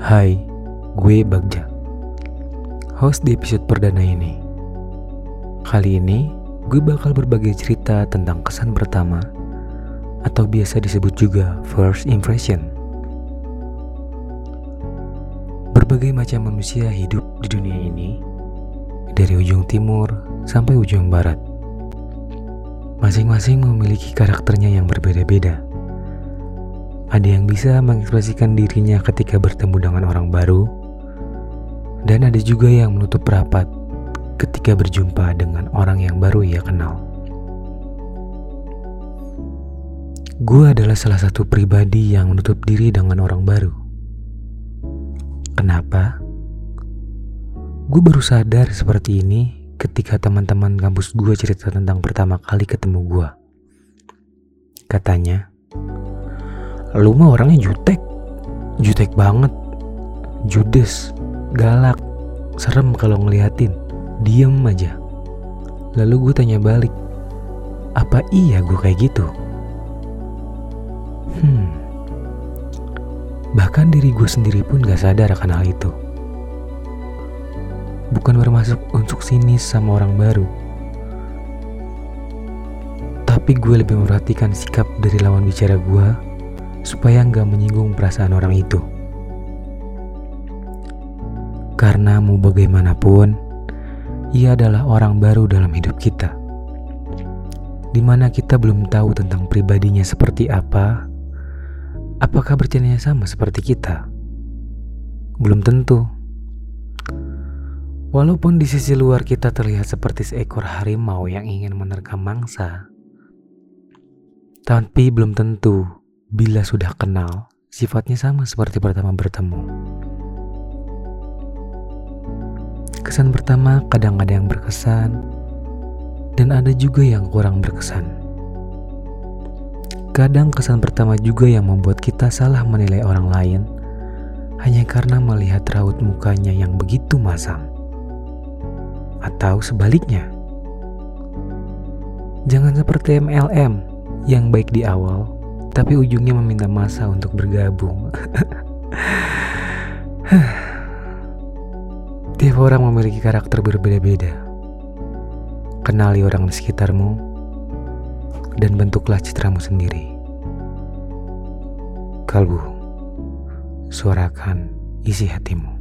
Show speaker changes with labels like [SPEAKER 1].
[SPEAKER 1] Hai, gue Bagja. Host di episode perdana ini. Kali ini, gue bakal berbagi cerita tentang kesan pertama atau biasa disebut juga first impression. Berbagai macam manusia hidup di dunia ini, dari ujung timur sampai ujung barat. Masing-masing memiliki karakternya yang berbeda-beda. Ada yang bisa mengekspresikan dirinya ketika bertemu dengan orang baru, dan ada juga yang menutup rapat ketika berjumpa dengan orang yang baru ia kenal. Gue adalah salah satu pribadi yang menutup diri dengan orang baru. Kenapa? Gue baru sadar seperti ini ketika teman-teman kampus gue cerita tentang pertama kali ketemu gue. Katanya, lu mah orangnya jutek, jutek banget, judes, galak, serem kalau ngeliatin, diem aja. Lalu gue tanya balik, apa iya gue kayak gitu? Hmm, bahkan diri gue sendiri pun gak sadar akan hal itu. Bukan bermaksud untuk sinis sama orang baru, tapi gue lebih memperhatikan sikap dari lawan bicara gue supaya nggak menyinggung perasaan orang itu. Karena mau bagaimanapun, ia adalah orang baru dalam hidup kita. Di mana kita belum tahu tentang pribadinya seperti apa, apakah bercandanya sama seperti kita? Belum tentu. Walaupun di sisi luar kita terlihat seperti seekor harimau yang ingin menerkam mangsa, tapi belum tentu bila sudah kenal, sifatnya sama seperti pertama bertemu. Kesan pertama kadang ada yang berkesan, dan ada juga yang kurang berkesan. Kadang kesan pertama juga yang membuat kita salah menilai orang lain hanya karena melihat raut mukanya yang begitu masam. Atau sebaliknya. Jangan seperti MLM yang baik di awal tapi ujungnya meminta masa untuk bergabung. Tiap orang memiliki karakter berbeda-beda. Kenali orang di sekitarmu dan bentuklah citramu sendiri. Kalbu, suarakan isi hatimu.